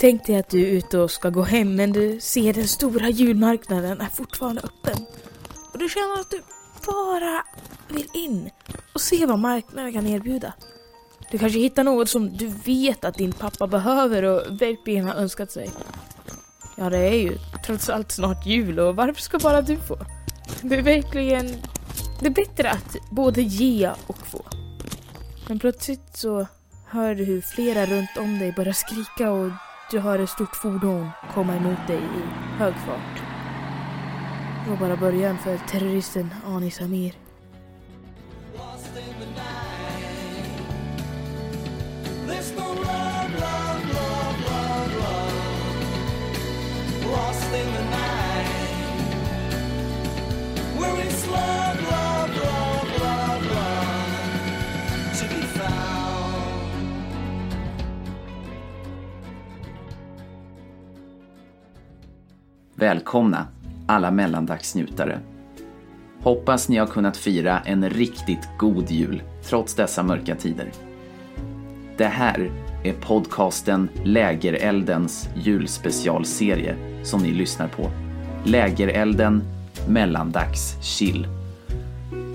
Tänk dig att du är ute och ska gå hem men du ser den stora julmarknaden är fortfarande öppen. Och du känner att du bara vill in och se vad marknaden kan erbjuda. Du kanske hittar något som du vet att din pappa behöver och verkligen har önskat sig. Ja, det är ju trots allt snart jul och varför ska bara du få? Det är verkligen... Det är bättre att både ge och få. Men plötsligt så hör du hur flera runt om dig börjar skrika och du hör ett stort fordon komma emot dig i hög fart. Det var bara början för terroristen Anis Amir. Välkomna alla mellandagsnjutare. Hoppas ni har kunnat fira en riktigt god jul trots dessa mörka tider. Det här är podcasten Lägereldens julspecialserie som ni lyssnar på. Lägerelden mellandags chill.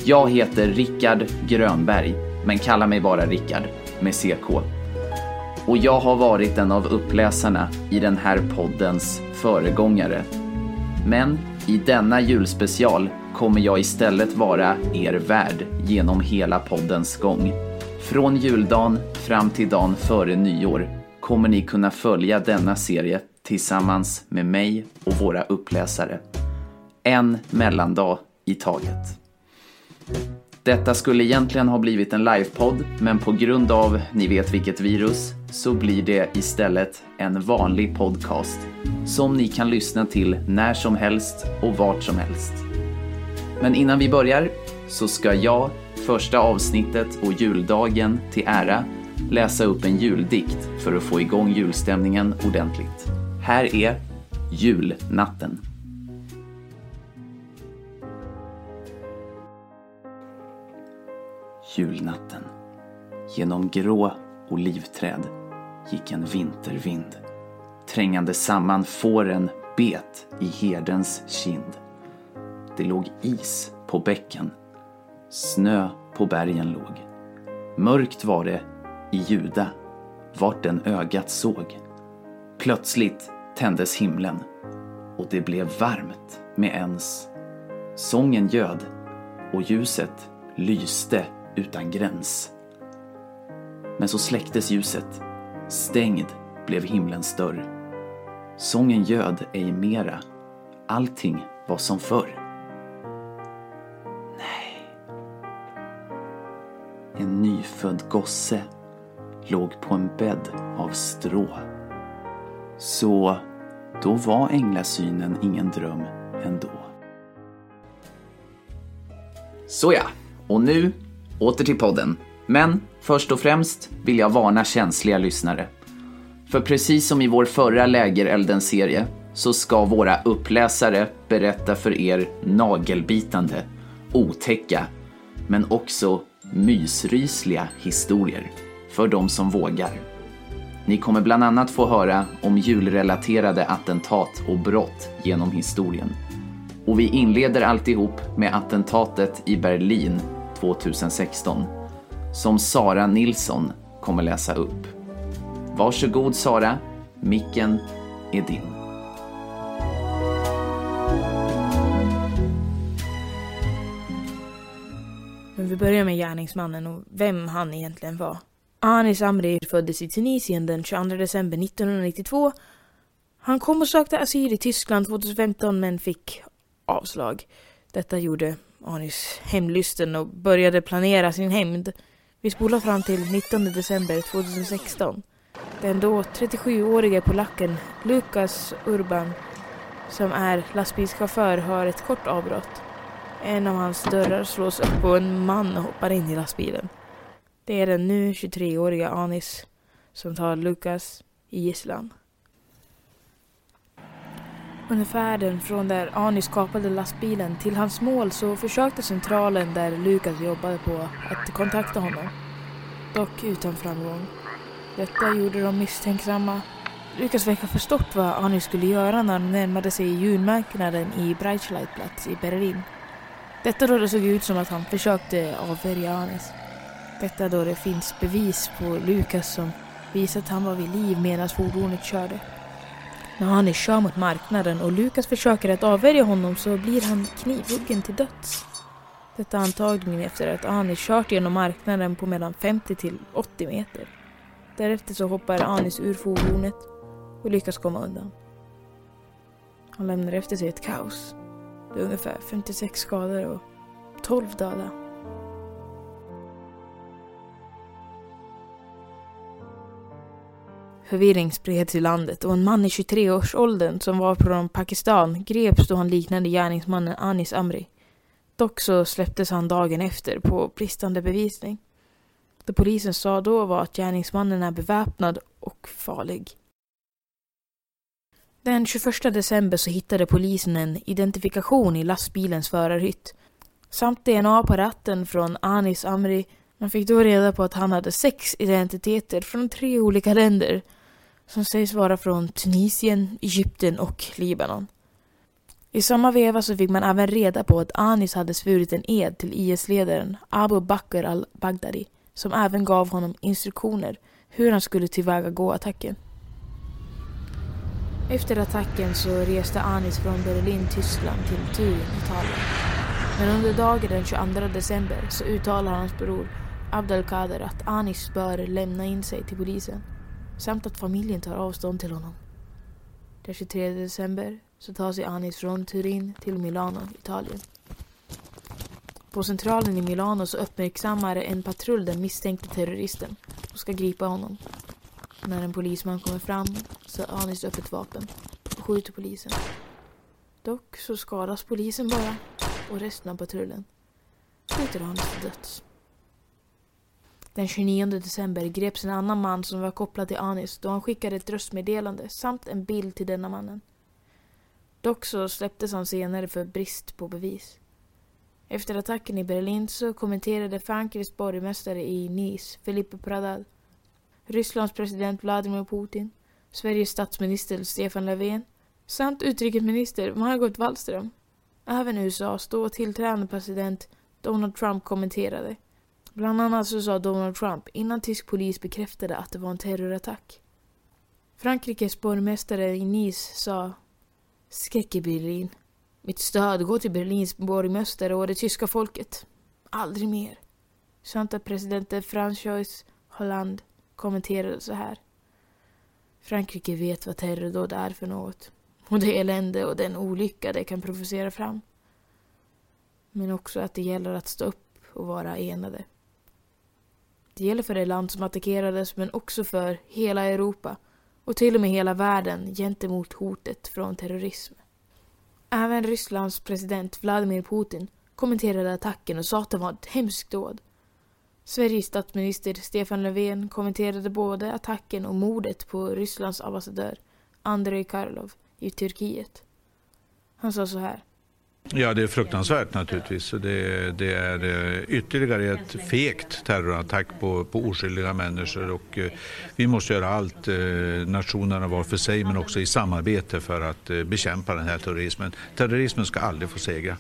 Jag heter Rickard Grönberg, men kalla mig bara Rickard med CK. Och jag har varit en av uppläsarna i den här poddens föregångare. Men i denna julspecial kommer jag istället vara er värd genom hela poddens gång. Från juldagen fram till dagen före nyår kommer ni kunna följa denna serie tillsammans med mig och våra uppläsare. En mellandag i taget. Detta skulle egentligen ha blivit en livepodd, men på grund av ni vet vilket virus så blir det istället en vanlig podcast som ni kan lyssna till när som helst och vart som helst. Men innan vi börjar så ska jag, första avsnittet och juldagen till ära, läsa upp en juldikt för att få igång julstämningen ordentligt. Här är Julnatten. Julnatten. Genom grå olivträd gick en vintervind. Trängande samman fåren bet i herdens kind. Det låg is på bäcken. Snö på bergen låg. Mörkt var det i Juda, vart den ögat såg. Plötsligt tändes himlen och det blev varmt med ens. Sången göd och ljuset lyste utan gräns. Men så släcktes ljuset, stängd blev himlens dörr. Sången göd ej mera, allting var som förr. Nej. En nyfödd gosse låg på en bädd av strå. Så då var änglasynen ingen dröm ändå. Såja, och nu åter till podden. Men först och främst vill jag varna känsliga lyssnare. För precis som i vår förra Lägerelden-serie så ska våra uppläsare berätta för er nagelbitande, otäcka, men också mysrysliga historier för de som vågar. Ni kommer bland annat få höra om julrelaterade attentat och brott genom historien. Och vi inleder alltihop med attentatet i Berlin 2016 som Sara Nilsson kommer läsa upp. Varsågod Sara, micken är din. Men vi börjar med gärningsmannen och vem han egentligen var. Anis Amri föddes i Tunisien den 22 december 1992. Han kom och sökte asyl i Tyskland 2015 men fick avslag. Detta gjorde Anis hemlysten och började planera sin hämnd. Vi spolar fram till 19 december 2016. Den då 37-årige polacken Lukas Urban, som är lastbilschaufför, har ett kort avbrott. En av hans dörrar slås upp och en man hoppar in i lastbilen. Det är den nu 23-åriga Anis som tar Lukas i gisslan. Under färden från där Anis kapade lastbilen till hans mål så försökte centralen där Lukas jobbade på att kontakta honom. Dock utan framgång. Detta gjorde dem misstänksamma Lukas verkar ha förstått vad Anis skulle göra när han närmade sig julmarknaden i Breitschleitplatz i Berlin. Detta då det såg ut som att han försökte avvärja Anis. Detta då det finns bevis på Lukas som visar att han var vid liv medan fordonet körde. När Anis kör mot marknaden och Lukas försöker att avvärja honom så blir han knivhuggen till döds. Detta antagligen efter att Anis kört genom marknaden på mellan 50 till 80 meter. Därefter så hoppar Anis ur fordonet och lyckas komma undan. Han lämnar efter sig ett kaos. Det är ungefär 56 skador och 12 döda. Förvirring spreds i landet och en man i 23-årsåldern som var från Pakistan greps då han liknade gärningsmannen Anis Amri. Dock så släpptes han dagen efter på bristande bevisning. Det polisen sa då var att gärningsmannen är beväpnad och farlig. Den 21 december så hittade polisen en identifikation i lastbilens förarhytt samt DNA på ratten från Anis Amri. Man fick då reda på att han hade sex identiteter från tre olika länder som sägs vara från Tunisien, Egypten och Libanon. I samma veva så fick man även reda på att Anis hade svurit en ed till IS-ledaren Abu Bakr al-Baghdadi som även gav honom instruktioner hur han skulle tillvägagå attacken. Efter attacken så reste Anis från Berlin, Tyskland till Turin, Italien. Men under dagen den 22 december så uttalar hans bror Abdelkader att Anis bör lämna in sig till polisen samt att familjen tar avstånd till honom. Den 23 december så tar sig Anis från Turin till Milano, Italien. På centralen i Milano så uppmärksammar en patrull den misstänkte terroristen och ska gripa honom. När en polisman kommer fram så har Anis upp ett vapen och skjuter polisen. Dock så skadas polisen bara och resten av patrullen skjuter Anis till döds. Den 29 december greps en annan man som var kopplad till Anis då han skickade ett röstmeddelande samt en bild till denna mannen. Dock så släpptes han senare för brist på bevis. Efter attacken i Berlin så kommenterade Frankrikes borgmästare i Nice, Philippe Pradal, Rysslands president Vladimir Putin, Sveriges statsminister Stefan Löfven samt utrikesminister Margot Wallström. Även USAs då tillträdande president Donald Trump kommenterade. Bland annat så sa Donald Trump innan tysk polis bekräftade att det var en terrorattack. Frankrikes borgmästare i Nice sa Skräck i Berlin. Mitt stöd går till Berlins borgmästare och det tyska folket. Aldrig mer. Samt att presidenten François Hollande kommenterade så här. Frankrike vet vad terrordåd är för något. Och det elände och den olycka det kan provocera fram. Men också att det gäller att stå upp och vara enade. Det gäller för det land som attackerades men också för hela Europa och till och med hela världen gentemot hotet från terrorism. Även Rysslands president Vladimir Putin kommenterade attacken och sa att det var ett hemskt dåd. Sveriges statsminister Stefan Löfven kommenterade både attacken och mordet på Rysslands ambassadör Andrei Karlov i Turkiet. Han sa så här. Ja, det är fruktansvärt naturligtvis. Det, det är eh, ytterligare ett fegt terrorattack på, på oskyldiga människor och eh, vi måste göra allt, eh, nationerna var för sig men också i samarbete för att bekämpa den här terrorismen. Terrorismen ska aldrig få segra.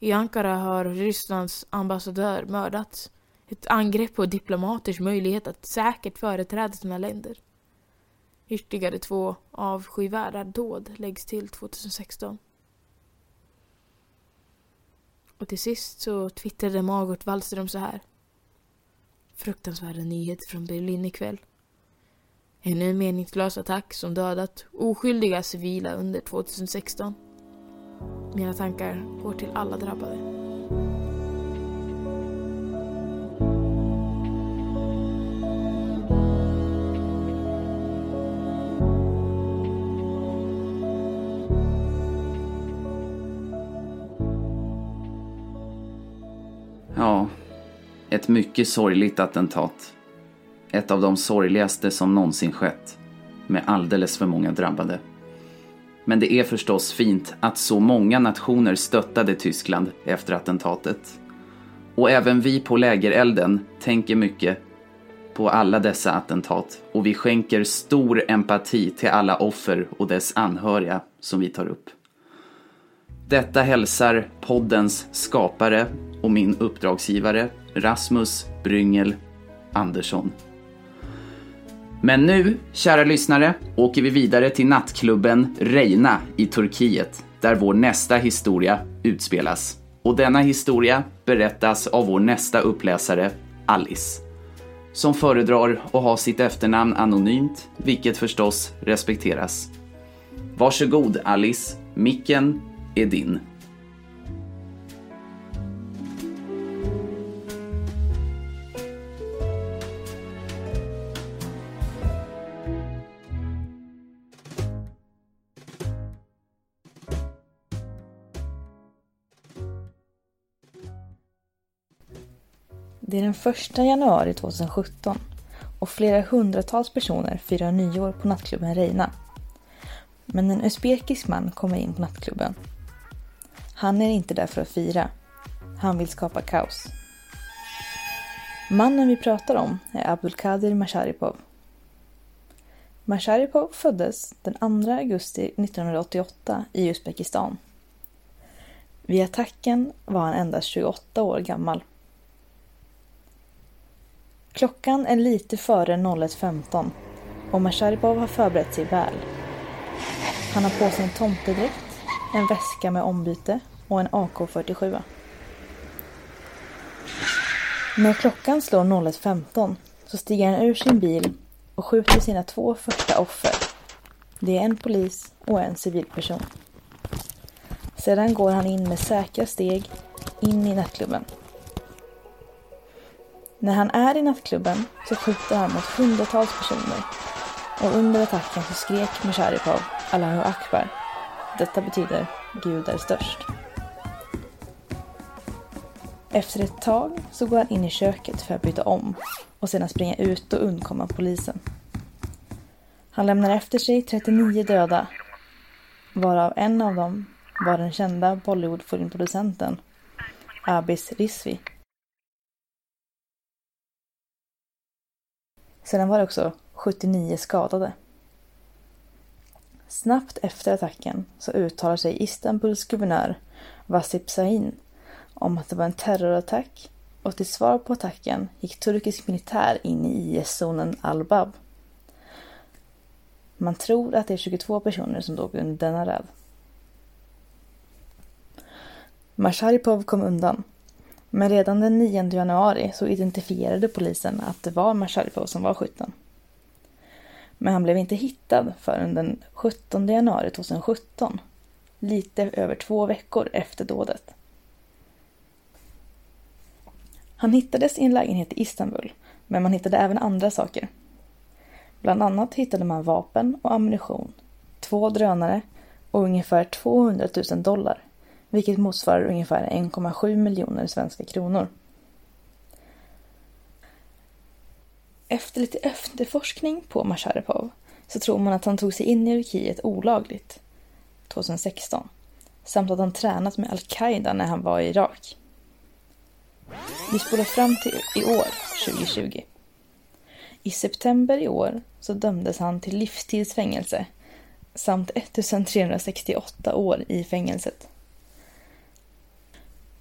I Ankara har Rysslands ambassadör mördats. Ett angrepp på diplomaters möjlighet att säkert företräda sina länder. Ytterligare två avskyvärda dåd läggs till 2016. Och till sist så twittrade Margot Wallström så här. Fruktansvärda nyheter från Berlin ikväll. Ännu en meningslös attack som dödat oskyldiga civila under 2016. Mina tankar går till alla drabbade. Ett mycket sorgligt attentat. Ett av de sorgligaste som någonsin skett. Med alldeles för många drabbade. Men det är förstås fint att så många nationer stöttade Tyskland efter attentatet. Och även vi på lägerelden tänker mycket på alla dessa attentat och vi skänker stor empati till alla offer och dess anhöriga som vi tar upp. Detta hälsar poddens skapare och min uppdragsgivare Rasmus Bryngel Andersson. Men nu, kära lyssnare, åker vi vidare till nattklubben Reina i Turkiet där vår nästa historia utspelas. Och denna historia berättas av vår nästa uppläsare, Alice. Som föredrar att ha sitt efternamn anonymt, vilket förstås respekteras. Varsågod Alice, micken är din. Det är den 1 januari 2017 och flera hundratals personer firar nyår på nattklubben Reina. Men en usbekisk man kommer in på nattklubben. Han är inte där för att fira. Han vill skapa kaos. Mannen vi pratar om är Abdulkadir Masharipov. Masharipov föddes den 2 augusti 1988 i Uzbekistan. Vid attacken var han endast 28 år gammal. Klockan är lite före 01.15 och Masharipov har förberett sig väl. Han har på sig en tomtedräkt, en väska med ombyte och en AK47. När klockan slår 01.15 så stiger han ur sin bil och skjuter sina två första offer. Det är en polis och en civilperson. Sedan går han in med säkra steg in i nattklubben. När han är i nattklubben så skjuter han mot hundratals personer och under attacken så skrek Musharipov Allahu Akbar. Detta betyder Gud är störst. Efter ett tag så går han in i köket för att byta om och sedan springa ut och undkomma polisen. Han lämnar efter sig 39 döda, varav en av dem var den kända Bollywood-filmproducenten Abis Rizvi. Sedan var det också 79 skadade. Snabbt efter attacken så uttalar sig Istanbuls guvernör Vasip Sahin om att det var en terrorattack och till svar på attacken gick turkisk militär in i IS-zonen Al-Bab. Man tror att det är 22 personer som dog under denna räd. Masharipov kom undan. Men redan den 9 januari så identifierade polisen att det var Masharipov som var skytten. Men han blev inte hittad förrän den 17 januari 2017. Lite över två veckor efter dådet. Han hittades i en lägenhet i Istanbul, men man hittade även andra saker. Bland annat hittade man vapen och ammunition, två drönare och ungefär 200 000 dollar, vilket motsvarar ungefär 1,7 miljoner svenska kronor. Efter lite efterforskning på Masharipov så tror man att han tog sig in i Turkiet olagligt 2016 samt att han tränat med Al-Qaida när han var i Irak. Vi spolar fram till i år, 2020. I september i år så dömdes han till livstidsfängelse samt 1368 år i fängelset.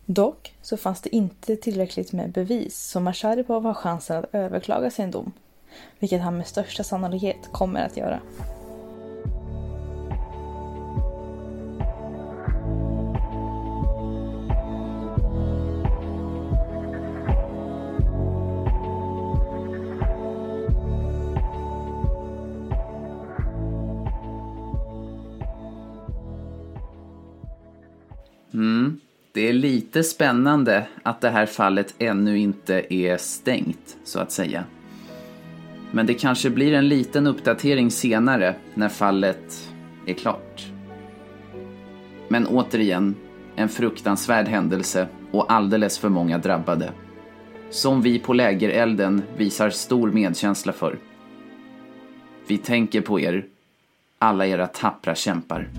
Dock så fanns det inte tillräckligt med bevis så Masharipov har chansen att överklaga sin dom, vilket han med största sannolikhet kommer att göra. Det är lite spännande att det här fallet ännu inte är stängt, så att säga. Men det kanske blir en liten uppdatering senare när fallet är klart. Men återigen, en fruktansvärd händelse och alldeles för många drabbade. Som vi på lägerelden visar stor medkänsla för. Vi tänker på er, alla era tappra kämpar.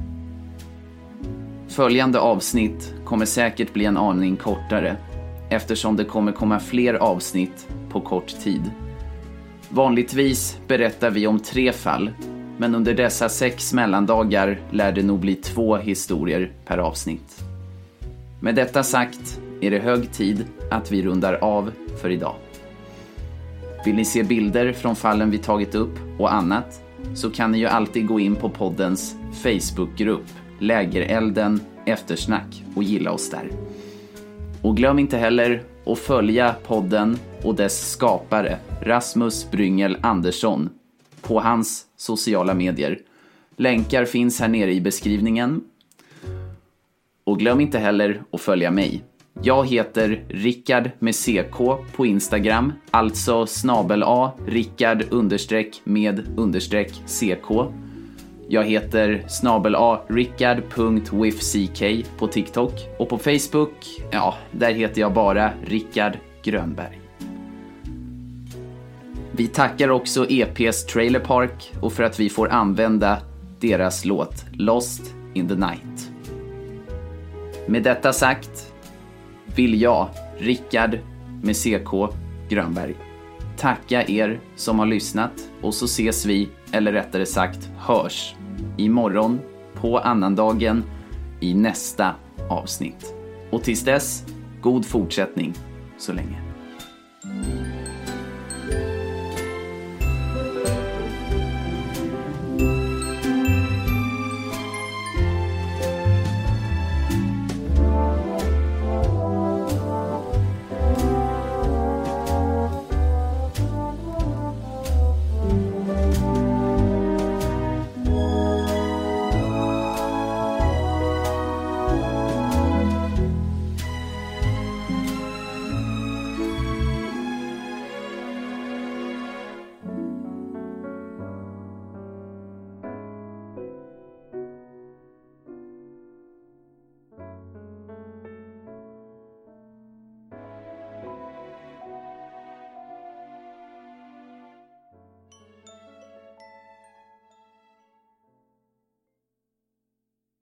Följande avsnitt kommer säkert bli en aning kortare eftersom det kommer komma fler avsnitt på kort tid. Vanligtvis berättar vi om tre fall, men under dessa sex mellandagar lär det nog bli två historier per avsnitt. Med detta sagt är det hög tid att vi rundar av för idag. Vill ni se bilder från fallen vi tagit upp och annat så kan ni ju alltid gå in på poddens Facebookgrupp Lägerelden Eftersnack och gilla oss där. Och glöm inte heller att följa podden och dess skapare Rasmus Bryngel Andersson på hans sociala medier. Länkar finns här nere i beskrivningen. Och glöm inte heller att följa mig. Jag heter Rickard med CK på Instagram, alltså snabel A Rickard understreck med understreck CK. Jag heter snabel A på TikTok och på Facebook, ja, där heter jag bara Rickard Grönberg. Vi tackar också EPs Trailer Park och för att vi får använda deras låt Lost in the Night. Med detta sagt vill jag, Rickard med CK Grönberg, tacka er som har lyssnat och så ses vi, eller rättare sagt hörs, imorgon på annandagen i nästa avsnitt. Och tills dess, god fortsättning så länge.